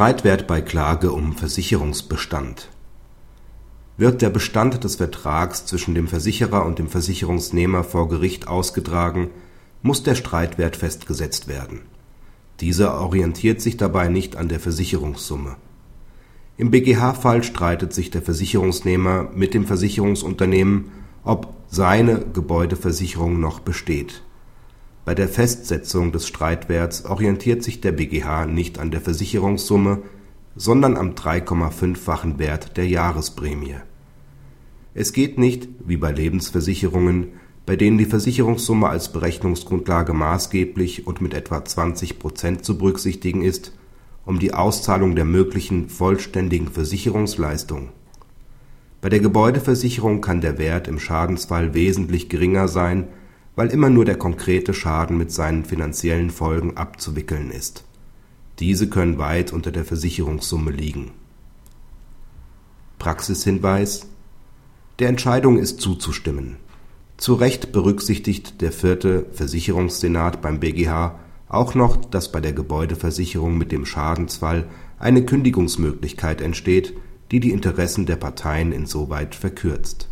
Streitwert bei Klage um Versicherungsbestand Wird der Bestand des Vertrags zwischen dem Versicherer und dem Versicherungsnehmer vor Gericht ausgetragen, muss der Streitwert festgesetzt werden. Dieser orientiert sich dabei nicht an der Versicherungssumme. Im BGH-Fall streitet sich der Versicherungsnehmer mit dem Versicherungsunternehmen, ob seine Gebäudeversicherung noch besteht. Bei der Festsetzung des Streitwerts orientiert sich der BGH nicht an der Versicherungssumme, sondern am 3,5-fachen Wert der Jahresprämie. Es geht nicht, wie bei Lebensversicherungen, bei denen die Versicherungssumme als Berechnungsgrundlage maßgeblich und mit etwa 20 Prozent zu berücksichtigen ist, um die Auszahlung der möglichen vollständigen Versicherungsleistung. Bei der Gebäudeversicherung kann der Wert im Schadensfall wesentlich geringer sein, weil immer nur der konkrete Schaden mit seinen finanziellen Folgen abzuwickeln ist. Diese können weit unter der Versicherungssumme liegen. Praxishinweis Der Entscheidung ist zuzustimmen. Zu Recht berücksichtigt der vierte Versicherungssenat beim BGH auch noch, dass bei der Gebäudeversicherung mit dem Schadensfall eine Kündigungsmöglichkeit entsteht, die die Interessen der Parteien insoweit verkürzt